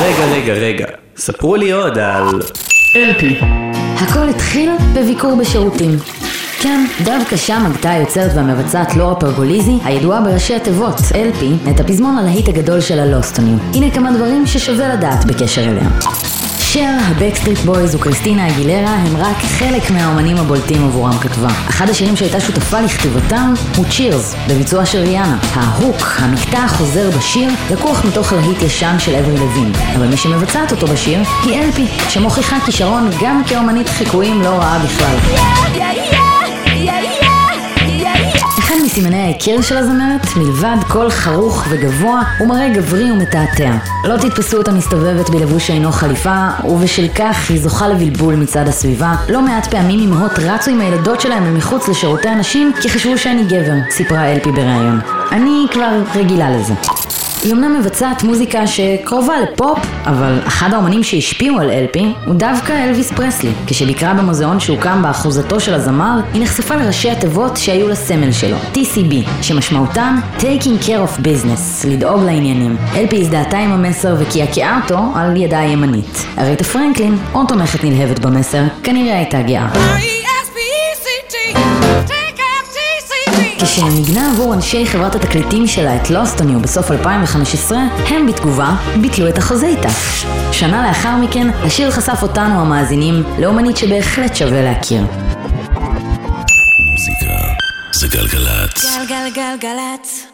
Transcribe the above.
רגע, רגע, רגע. ספרו לי עוד על... LP. הכל התחיל בביקור בשירותים. כן, דווקא שם הגתה היוצרת והמבצעת לורה פרגוליזי, הידועה בראשי התיבות, LP, את הפזמון ללהיט הגדול שלה Lost on You. הנה כמה דברים ששווה לדעת בקשר אליה. שר, הבקסטריט בויז וקריסטינה אגילרה הם רק חלק מהאומנים הבולטים עבורם כתבה. אחד השירים שהייתה שותפה לכתיבתם הוא Cheers, בביצוע של ריאנה. ה hook, המקטע החוזר בשיר, לקוח מתוך להיט ישן של אברי לוין, אבל מי שמבצעת אותו בשיר היא LP, שמוכיחה כישרון גם כאומנית חיקויים לא רעה בכלל. אחד מסימני ההיכר של הזמרת, מלבד קול חרוך וגבוה, הוא מראה גברי ומתעתע. לא תתפסו אותה מסתובבת בלבוש שאינו חליפה, ובשל כך היא זוכה לבלבול מצד הסביבה. לא מעט פעמים אמהות רצו עם הילדות שלהם מחוץ לשירותי הנשים, כי חשבו שאני גבר, סיפרה LP בריאיון. אני כבר רגילה לזה. היא אמנם מבצעת מוזיקה שקרובה לפופ, אבל אחד האומנים שהשפיעו על LP הוא דווקא אלוויס פרסלי. כשביקרה במוזיאון שהוקם באחוזתו של הזמר, היא נחשפה לראשי התיבות שהיו לסמל שלו, TCB, שמשמעותן Taking Care of Business, לדאוג לעניינים. LP הזדהתה עם המסר וקעקעה אותו על ידה הימנית. אריתה פרנקלין, עוד תומכת נלהבת במסר, כנראה הייתה גאה. כשניגנה עבור אנשי חברת התקליטים שלה את לוסטוניו בסוף 2015, הם בתגובה ביטלו את החוזה איתה. שנה לאחר מכן, השיר חשף אותנו המאזינים לאומנית שבהחלט שווה להכיר. מוזיקה זה גלגלצ. גלגלגלגלצ.